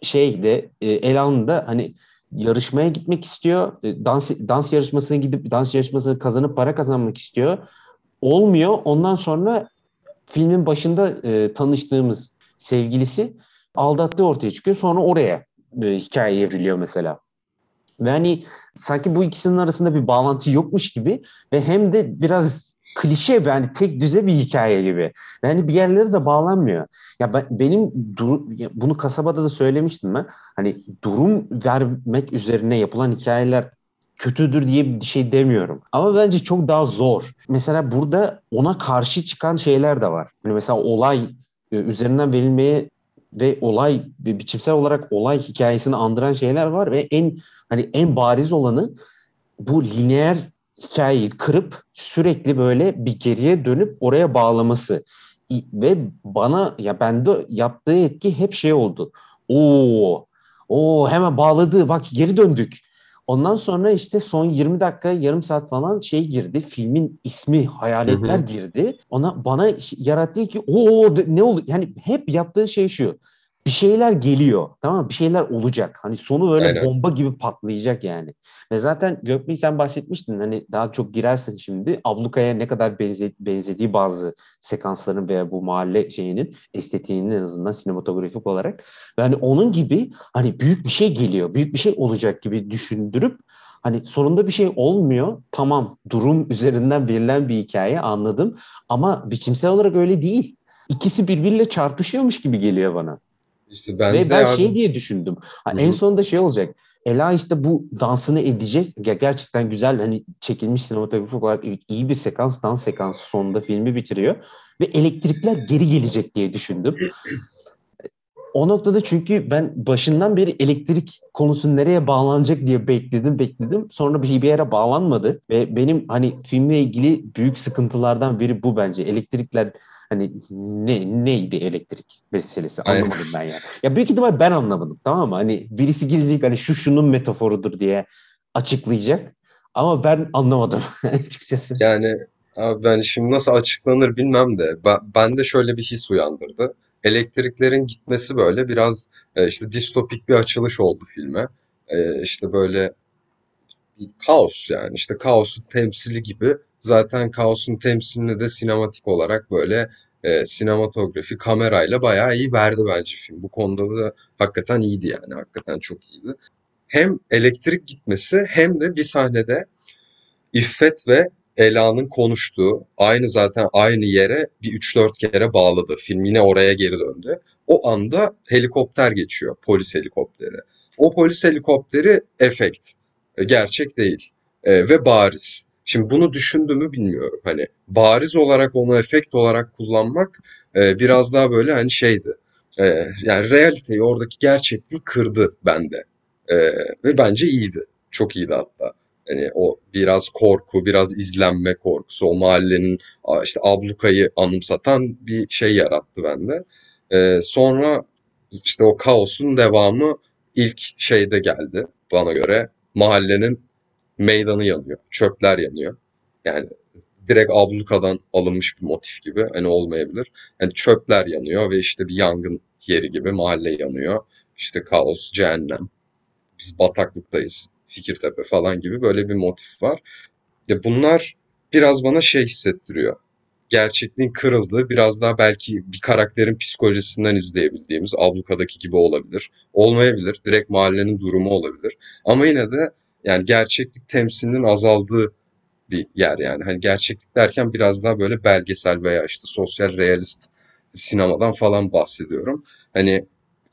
şey de e, Elan da hani yarışmaya gitmek istiyor. E, dans dans yarışmasına gidip dans yarışmasını kazanıp para kazanmak istiyor. Olmuyor. Ondan sonra filmin başında e, tanıştığımız sevgilisi aldattığı ortaya çıkıyor. Sonra oraya e, hikaye evriliyor mesela. Ve hani sanki bu ikisinin arasında bir bağlantı yokmuş gibi ve hem de biraz klişe yani tek düze bir hikaye gibi. Yani bir yerlere de bağlanmıyor. Ya ben, benim dur, bunu kasabada da söylemiştim ben. Hani durum vermek üzerine yapılan hikayeler kötüdür diye bir şey demiyorum. Ama bence çok daha zor. Mesela burada ona karşı çıkan şeyler de var. Yani mesela olay e, üzerinden verilmeye ve olay biçimsel olarak olay hikayesini andıran şeyler var ve en hani en bariz olanı bu lineer hikayeyi kırıp sürekli böyle bir geriye dönüp oraya bağlaması. Ve bana ya bende yaptığı etki hep şey oldu. Oo, o hemen bağladı. Bak geri döndük. Ondan sonra işte son 20 dakika, yarım saat falan şey girdi. Filmin ismi Hayaletler hı hı. girdi. Ona bana yarattığı ki o ne oldu? Yani hep yaptığı şey şu bir şeyler geliyor. Tamam mı? Bir şeyler olacak. Hani sonu böyle Aynen. bomba gibi patlayacak yani. Ve zaten Gökbey sen bahsetmiştin hani daha çok girersin şimdi. Abluka'ya ne kadar benze, benzediği bazı sekansların veya bu mahalle şeyinin estetiğinin en azından sinematografik olarak. Yani onun gibi hani büyük bir şey geliyor. Büyük bir şey olacak gibi düşündürüp hani sonunda bir şey olmuyor. Tamam durum üzerinden verilen bir hikaye anladım. Ama biçimsel olarak öyle değil. İkisi birbiriyle çarpışıyormuş gibi geliyor bana. İşte ben Ve ben abi... şey diye düşündüm. Ha, en sonunda şey olacak. Ela işte bu dansını edecek. Gerçekten güzel hani çekilmiş sinematografik olarak iyi bir sekans, dans sekansı sonunda filmi bitiriyor. Ve elektrikler geri gelecek diye düşündüm. O noktada çünkü ben başından beri elektrik konusu nereye bağlanacak diye bekledim bekledim. Sonra bir yere bağlanmadı ve benim hani filmle ilgili büyük sıkıntılardan biri bu bence. Elektrikler Hani ne neydi elektrik meselesi anlamadım ben ya. Ya büyük ihtimal ben anlamadım tamam mı? Hani birisi gelecek hani şu şunun metaforudur diye açıklayacak. Ama ben anlamadım açıkçası. Yani abi ben şimdi nasıl açıklanır bilmem de ben, de şöyle bir his uyandırdı. Elektriklerin gitmesi böyle biraz e, işte distopik bir açılış oldu filme. E, işte böyle kaos yani işte kaosun temsili gibi Zaten Kaos'un temsilini de sinematik olarak böyle e, sinematografi kamerayla bayağı iyi verdi bence film. Bu konuda da hakikaten iyiydi yani. Hakikaten çok iyiydi. Hem elektrik gitmesi hem de bir sahnede İffet ve Ela'nın konuştuğu aynı zaten aynı yere bir 3-4 kere bağladı. Film yine oraya geri döndü. O anda helikopter geçiyor. Polis helikopteri. O polis helikopteri efekt. e, gerçek değil e, ve bariz. Şimdi bunu düşündüğümü bilmiyorum. Hani bariz olarak onu efekt olarak kullanmak e, biraz daha böyle hani şeydi. E, yani realiteyi oradaki gerçekliği kırdı bende. E, ve bence iyiydi. Çok iyiydi hatta. Hani o biraz korku, biraz izlenme korkusu, o mahallenin işte ablukayı anımsatan bir şey yarattı bende. Ee, sonra işte o kaosun devamı ilk şeyde geldi bana göre. Mahallenin meydanı yanıyor, çöpler yanıyor. Yani direkt ablukadan alınmış bir motif gibi hani olmayabilir. Yani çöpler yanıyor ve işte bir yangın yeri gibi mahalle yanıyor. İşte kaos, cehennem. Biz bataklıktayız. Fikirtepe falan gibi böyle bir motif var. Ya bunlar biraz bana şey hissettiriyor. Gerçekliğin kırıldığı, biraz daha belki bir karakterin psikolojisinden izleyebildiğimiz ablukadaki gibi olabilir. Olmayabilir. Direkt mahallenin durumu olabilir. Ama yine de yani gerçeklik temsilinin azaldığı bir yer yani. Hani gerçeklik derken biraz daha böyle belgesel veya işte sosyal realist sinemadan falan bahsediyorum. Hani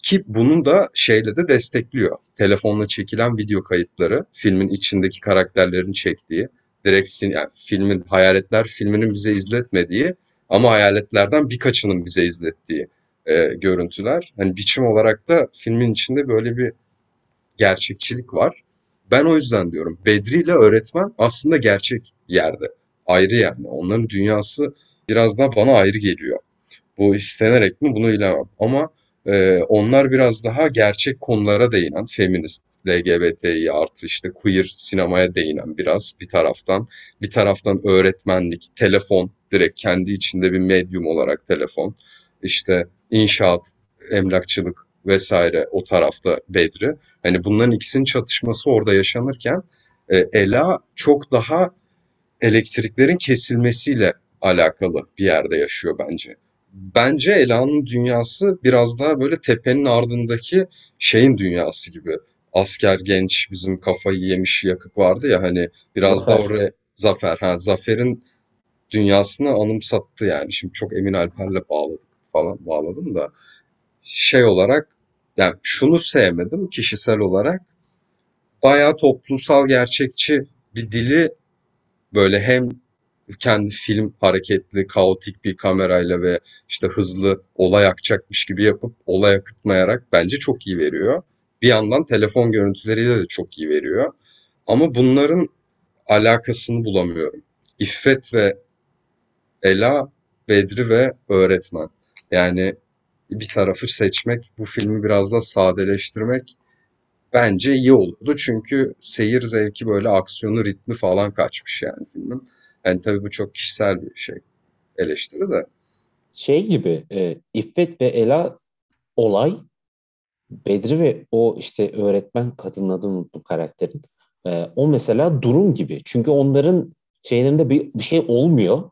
ki bunun da şeyle de destekliyor. Telefonla çekilen video kayıtları, filmin içindeki karakterlerin çektiği, direkt yani filmin hayaletler filminin bize izletmediği ama hayaletlerden birkaçının bize izlettiği e, görüntüler. Hani biçim olarak da filmin içinde böyle bir gerçekçilik var. Ben o yüzden diyorum Bedri ile öğretmen aslında gerçek yerde. Ayrı yani. Onların dünyası biraz daha bana ayrı geliyor. Bu istenerek mi bunu bilemem. Ama ee, onlar biraz daha gerçek konulara değinen, feminist, LGBTİ artı işte queer sinemaya değinen biraz bir taraftan. Bir taraftan öğretmenlik, telefon, direkt kendi içinde bir medyum olarak telefon. İşte inşaat, emlakçılık vesaire o tarafta Bedri. Hani bunların ikisinin çatışması orada yaşanırken e, Ela çok daha elektriklerin kesilmesiyle alakalı bir yerde yaşıyor bence bence Ela'nın dünyası biraz daha böyle tepenin ardındaki şeyin dünyası gibi. Asker genç bizim kafayı yemiş yakık vardı ya hani biraz Zafer. da oraya Zafer ha Zafer'in dünyasını anımsattı yani. Şimdi çok Emin Alper'le bağladık falan bağladım da şey olarak yani şunu sevmedim kişisel olarak bayağı toplumsal gerçekçi bir dili böyle hem kendi film hareketli, kaotik bir kamerayla ve işte hızlı olay akacakmış gibi yapıp olay akıtmayarak bence çok iyi veriyor. Bir yandan telefon görüntüleriyle de çok iyi veriyor. Ama bunların alakasını bulamıyorum. İffet ve Ela, Bedri ve öğretmen. Yani bir tarafı seçmek, bu filmi biraz da sadeleştirmek bence iyi olurdu. Çünkü seyir zevki böyle aksiyonu, ritmi falan kaçmış yani filmin. Yani tabii bu çok kişisel bir şey eleştiri de. Şey gibi e, İffet ve Ela olay Bedri ve o işte öğretmen kadının adını unuttum karakterin. E, o mesela durum gibi. Çünkü onların şeylerinde bir, bir şey olmuyor.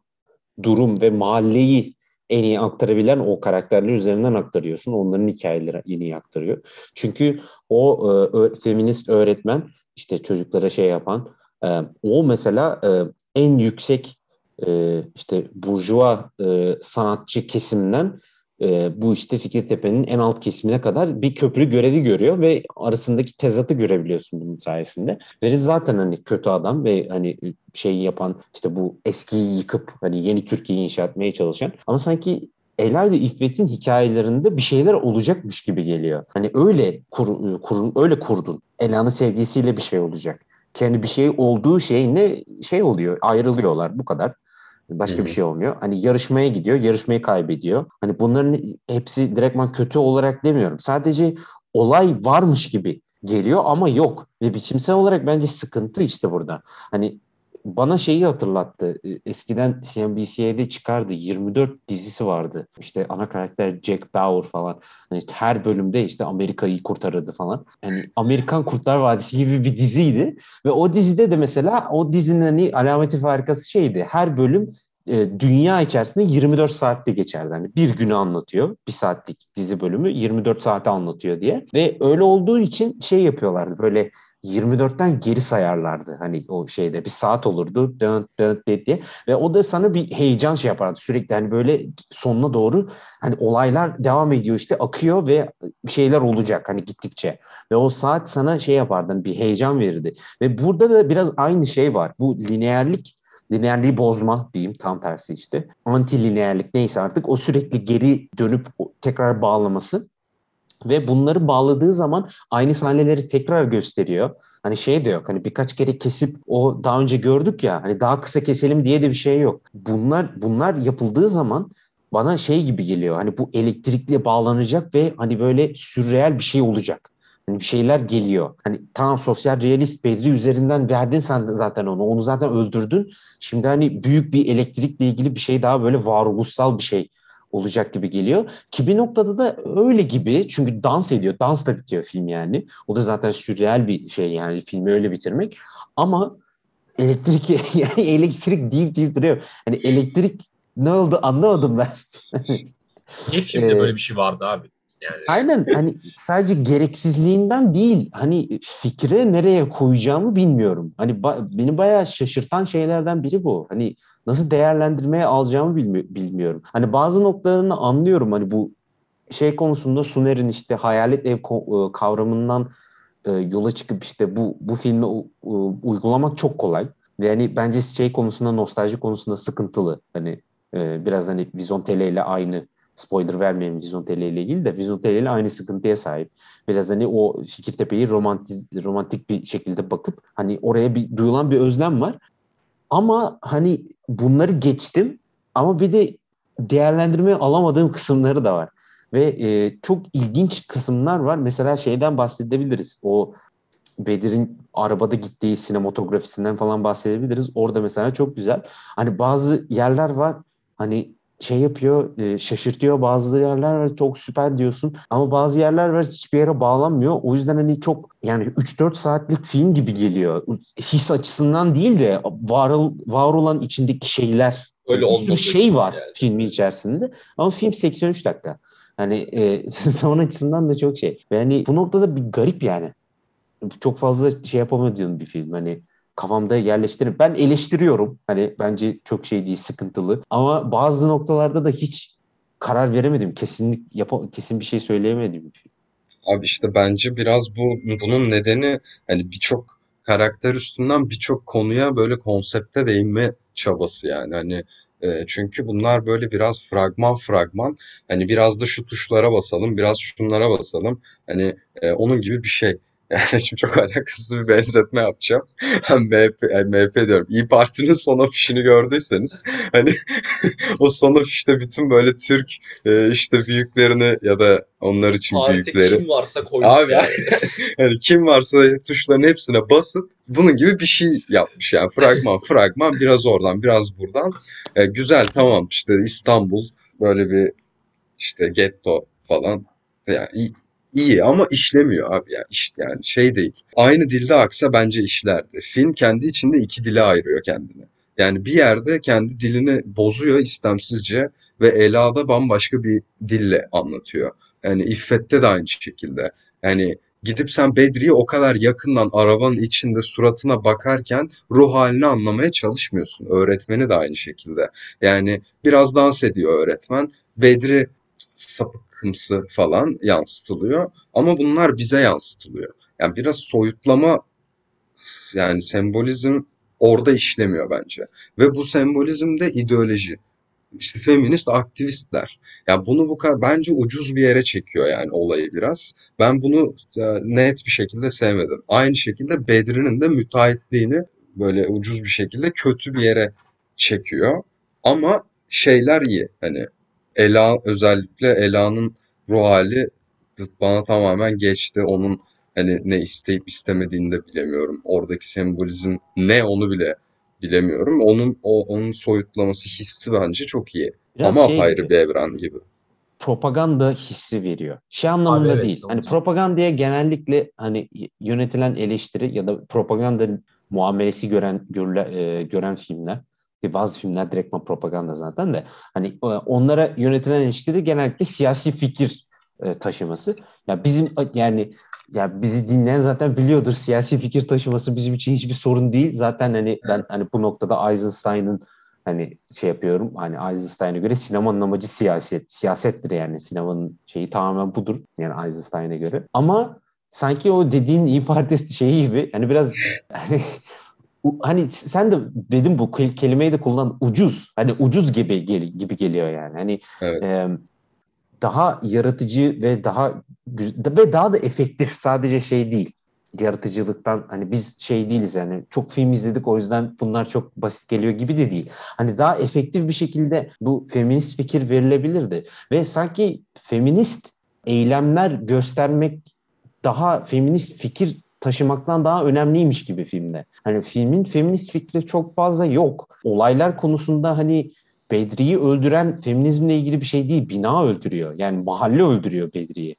Durum ve mahalleyi en iyi aktarabilen o karakterler üzerinden aktarıyorsun. Onların hikayeleri en iyi aktarıyor. Çünkü o e, feminist öğretmen işte çocuklara şey yapan e, o mesela e, en yüksek e, işte burjuva e, sanatçı kesimden e, bu işte Fikirtepe'nin en alt kesimine kadar bir köprü görevi görüyor ve arasındaki tezatı görebiliyorsun bunun sayesinde. Ve zaten hani kötü adam ve hani şeyi yapan işte bu eskiyi yıkıp hani yeni Türkiye'yi inşa etmeye çalışan ama sanki Ela ile İffet'in hikayelerinde bir şeyler olacakmış gibi geliyor. Hani öyle kur, kur, öyle kurdun. Ela'nın sevgisiyle bir şey olacak kendi bir şey olduğu şeyine şey oluyor ayrılıyorlar bu kadar. Başka hmm. bir şey olmuyor. Hani yarışmaya gidiyor, yarışmayı kaybediyor. Hani bunların hepsi direktman kötü olarak demiyorum. Sadece olay varmış gibi geliyor ama yok. Ve biçimsel olarak bence sıkıntı işte burada. Hani bana şeyi hatırlattı. E, eskiden CNBC'de çıkardı. 24 dizisi vardı. İşte ana karakter Jack Bauer falan. Hani her bölümde işte Amerika'yı kurtarırdı falan. Yani Amerikan Kurtlar Vadisi gibi bir diziydi. Ve o dizide de mesela o dizinin hani alameti farikası şeydi. Her bölüm e, dünya içerisinde 24 saatte geçerdi. Yani bir günü anlatıyor. Bir saatlik dizi bölümü 24 saate anlatıyor diye. Ve öyle olduğu için şey yapıyorlardı böyle 24'ten geri sayarlardı. Hani o şeyde bir saat olurdu dön dön diye. Ve o da sana bir heyecan şey yapardı sürekli. Hani böyle sonuna doğru hani olaylar devam ediyor işte akıyor ve şeyler olacak hani gittikçe. Ve o saat sana şey yapardı hani bir heyecan verirdi. Ve burada da biraz aynı şey var. Bu lineerlik lineerliği bozma diyeyim tam tersi işte. Anti lineerlik neyse artık o sürekli geri dönüp tekrar bağlaması ve bunları bağladığı zaman aynı sahneleri tekrar gösteriyor. Hani şey de yok. Hani birkaç kere kesip o daha önce gördük ya. Hani daha kısa keselim diye de bir şey yok. Bunlar bunlar yapıldığı zaman bana şey gibi geliyor. Hani bu elektrikli bağlanacak ve hani böyle sürreel bir şey olacak. Hani bir şeyler geliyor. Hani tamam sosyal realist Bedri üzerinden verdin sen zaten onu. Onu zaten öldürdün. Şimdi hani büyük bir elektrikle ilgili bir şey daha böyle varoluşsal bir şey olacak gibi geliyor. Ki bir noktada da öyle gibi çünkü dans ediyor. Dans da bitiyor film yani. O da zaten sürreal bir şey yani filmi öyle bitirmek. Ama elektrik yani elektrik deyip deyip duruyor. Hani elektrik ne oldu anlamadım ben. Niye filmde ee, böyle bir şey vardı abi? Yani. Aynen hani sadece gereksizliğinden değil hani fikre nereye koyacağımı bilmiyorum. Hani ba- beni bayağı şaşırtan şeylerden biri bu. Hani nasıl değerlendirmeye alacağımı bilmi- bilmiyorum. Hani bazı noktalarını anlıyorum hani bu şey konusunda Suner'in işte hayalet ev e, kavramından e, yola çıkıp işte bu bu filmi uygulamak çok kolay. Yani bence şey konusunda nostalji konusunda sıkıntılı. Hani e, biraz hani Vizon TL ile aynı spoiler vermeyeyim Vizon TL ile ilgili de Vizon TL ile aynı sıkıntıya sahip. Biraz hani o Fikirtepe'yi romantik, romantik bir şekilde bakıp hani oraya bir duyulan bir özlem var. Ama hani bunları geçtim ama bir de değerlendirmeye alamadığım kısımları da var. Ve e, çok ilginç kısımlar var. Mesela şeyden bahsedebiliriz. O Bedir'in arabada gittiği sinematografisinden falan bahsedebiliriz. Orada mesela çok güzel. Hani bazı yerler var. Hani şey yapıyor, e, şaşırtıyor. Bazı yerler var çok süper diyorsun. Ama bazı yerler var hiçbir yere bağlanmıyor. O yüzden hani çok yani 3-4 saatlik film gibi geliyor. His açısından değil de var, var olan içindeki şeyler. Öyle bir sürü şey var yani. filmin içerisinde. Ama film 83 dakika. Hani e, son açısından da çok şey. Ve hani bu noktada bir garip yani. Çok fazla şey yapamadığım bir film. Hani kafamda yerleştirip ben eleştiriyorum. Hani bence çok şey değil, sıkıntılı. Ama bazı noktalarda da hiç karar veremedim. Kesinlik yap kesin bir şey söyleyemedim. Abi işte bence biraz bu bunun nedeni hani birçok karakter üstünden birçok konuya böyle konsepte değinme çabası yani. Hani e, çünkü bunlar böyle biraz fragman fragman hani biraz da şu tuşlara basalım, biraz şunlara basalım. Hani e, onun gibi bir şey. Yani şimdi çok alakasız bir benzetme yapacağım. MHP, yani MHP diyorum. İyi Parti'nin son afişini gördüyseniz hani o son afişte bütün böyle Türk e, işte büyüklerini ya da onlar için Parti büyükleri. kim varsa koymuş Abi, yani. yani kim varsa tuşların hepsine basıp bunun gibi bir şey yapmış yani. Fragman fragman biraz oradan biraz buradan. E, güzel tamam işte İstanbul böyle bir işte getto falan yani iyi ama işlemiyor abi ya. İş, yani şey değil. Aynı dilde aksa bence işlerdi. Film kendi içinde iki dile ayırıyor kendini. Yani bir yerde kendi dilini bozuyor istemsizce ve Ela'da bambaşka bir dille anlatıyor. Yani İffet'te de aynı şekilde. Yani gidip sen Bedri'yi o kadar yakından arabanın içinde suratına bakarken ruh halini anlamaya çalışmıyorsun. Öğretmeni de aynı şekilde. Yani biraz dans ediyor öğretmen. Bedri sapıkımsı falan yansıtılıyor. Ama bunlar bize yansıtılıyor. Yani biraz soyutlama yani sembolizm orada işlemiyor bence. Ve bu sembolizm de ideoloji. İşte feminist aktivistler. Yani bunu bu kadar bence ucuz bir yere çekiyor yani olayı biraz. Ben bunu e, net bir şekilde sevmedim. Aynı şekilde Bedri'nin de müteahhitliğini böyle ucuz bir şekilde kötü bir yere çekiyor. Ama şeyler iyi. Hani Ela özellikle Ela'nın ruh hali bana tamamen geçti. Onun hani ne isteyip istemediğini de bilemiyorum. Oradaki sembolizm ne onu bile bilemiyorum. Onun o onun soyutlaması hissi bence çok iyi. Biraz Ama şey apayrı gibi, bir evren gibi. Propaganda hissi veriyor. Şey anlamında Abi, evet, değil. Hani propagandaya genellikle hani yönetilen eleştiri ya da propaganda muamelesi gören görüle, e, gören filmler bazı filmler direktman propaganda zaten de hani e, onlara yönetilen ilişkileri genellikle siyasi fikir e, taşıması. Ya bizim yani ya bizi dinleyen zaten biliyordur siyasi fikir taşıması bizim için hiçbir sorun değil. Zaten hani ben hani bu noktada Eisenstein'ın hani şey yapıyorum hani Eisenstein'e göre sinemanın amacı siyaset. Siyasettir yani sinemanın şeyi tamamen budur yani Eisenstein'e göre. Ama sanki o dediğin İyi Parti şeyi gibi hani biraz hani hani sen de dedim bu kelimeyi de kullan ucuz hani ucuz gibi gibi geliyor yani hani evet. e, daha yaratıcı ve daha ve daha da efektif sadece şey değil yaratıcılıktan hani biz şey değiliz yani çok film izledik o yüzden bunlar çok basit geliyor gibi de değil. Hani daha efektif bir şekilde bu feminist fikir verilebilirdi ve sanki feminist eylemler göstermek daha feminist fikir taşımaktan daha önemliymiş gibi filmde. Hani filmin feminist fikri çok fazla yok. Olaylar konusunda hani Bedri'yi öldüren feminizmle ilgili bir şey değil. Bina öldürüyor. Yani mahalle öldürüyor Bedri'yi.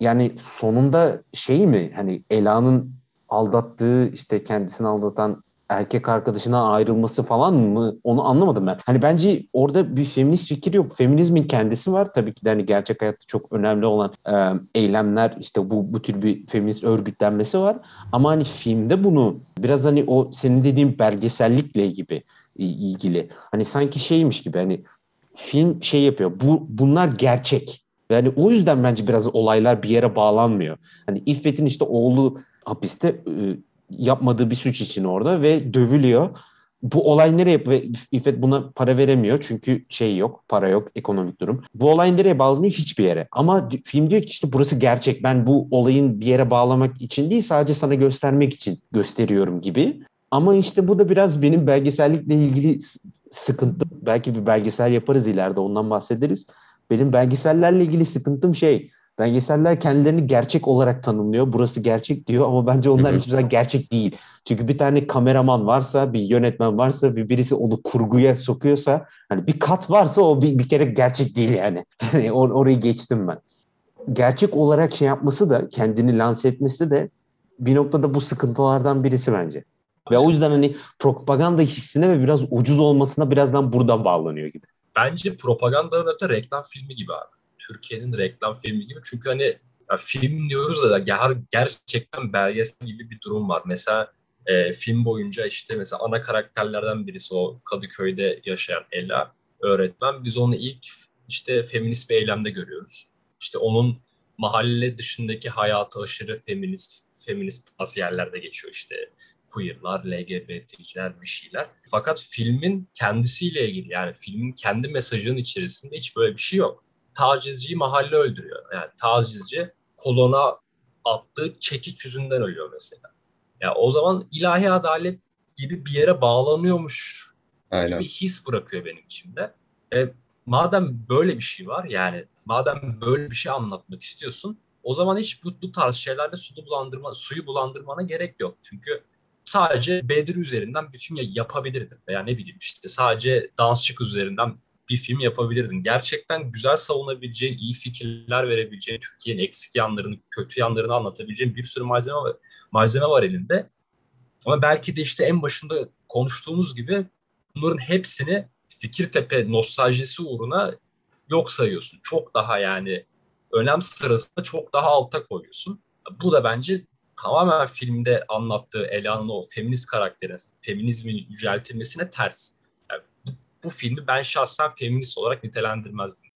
Yani sonunda şey mi hani Ela'nın aldattığı işte kendisini aldatan erkek arkadaşına ayrılması falan mı onu anlamadım ben. Hani bence orada bir feminist fikir yok. Feminizmin kendisi var. Tabii ki de hani gerçek hayatta çok önemli olan e, eylemler işte bu bu tür bir feminist örgütlenmesi var. Ama hani filmde bunu biraz hani o senin dediğin belgesellikle gibi ilgili. Hani sanki şeymiş gibi hani film şey yapıyor. Bu bunlar gerçek. Yani o yüzden bence biraz olaylar bir yere bağlanmıyor. Hani İffet'in işte oğlu hapiste yapmadığı bir suç için orada ve dövülüyor. Bu olay nereye ve İffet buna para veremiyor çünkü şey yok, para yok, ekonomik durum. Bu olay nereye bağlanıyor? Hiçbir yere. Ama film diyor ki işte burası gerçek. Ben bu olayın bir yere bağlamak için değil sadece sana göstermek için gösteriyorum gibi. Ama işte bu da biraz benim belgesellikle ilgili sıkıntı. Belki bir belgesel yaparız ileride ondan bahsederiz. Benim belgesellerle ilgili sıkıntım şey Belgeseller kendilerini gerçek olarak tanımlıyor. Burası gerçek diyor ama bence onlar hiçbir zaman gerçek değil. Çünkü bir tane kameraman varsa, bir yönetmen varsa, bir birisi onu kurguya sokuyorsa, hani bir kat varsa o bir, bir kere gerçek değil yani. Hani or- orayı geçtim ben. Gerçek olarak şey yapması da, kendini lanse etmesi de bir noktada bu sıkıntılardan birisi bence. Ve o yüzden hani propaganda hissine ve biraz ucuz olmasına birazdan buradan bağlanıyor gibi. Bence propagandanın öte reklam filmi gibi abi. Türkiye'nin reklam filmi gibi. Çünkü hani ya film diyoruz da ger gerçekten belgesel gibi bir durum var. Mesela e, film boyunca işte mesela ana karakterlerden birisi o Kadıköy'de yaşayan Ela öğretmen. Biz onu ilk işte feminist bir eylemde görüyoruz. İşte onun mahalle dışındaki hayatı aşırı feminist feminist bazı yerlerde geçiyor işte queer'lar, LGBT'ciler bir şeyler. Fakat filmin kendisiyle ilgili yani filmin kendi mesajının içerisinde hiç böyle bir şey yok tacizciyi mahalle öldürüyor. Yani tacizci kolona attığı çekiç yüzünden ölüyor mesela. Yani o zaman ilahi adalet gibi bir yere bağlanıyormuş Aynen. bir his bırakıyor benim içimde. E, madem böyle bir şey var yani madem böyle bir şey anlatmak istiyorsun o zaman hiç bu, bu tarz şeylerde suyu bulandırma, suyu bulandırmana gerek yok. Çünkü sadece Bedir üzerinden bir film yapabilirdin. Veya ne bileyim işte sadece dansçık üzerinden bir film yapabilirdin. Gerçekten güzel savunabileceğin, iyi fikirler verebileceğin, Türkiye'nin eksik yanlarını, kötü yanlarını anlatabileceğin bir sürü malzeme var, malzeme var elinde. Ama belki de işte en başında konuştuğumuz gibi bunların hepsini Fikirtepe nostaljisi uğruna yok sayıyorsun. Çok daha yani önem sırasında çok daha alta koyuyorsun. Bu da bence tamamen filmde anlattığı Ela'nın o feminist karakteri, feminizmin yüceltilmesine ters bu filmi ben şahsen feminist olarak nitelendirmezdim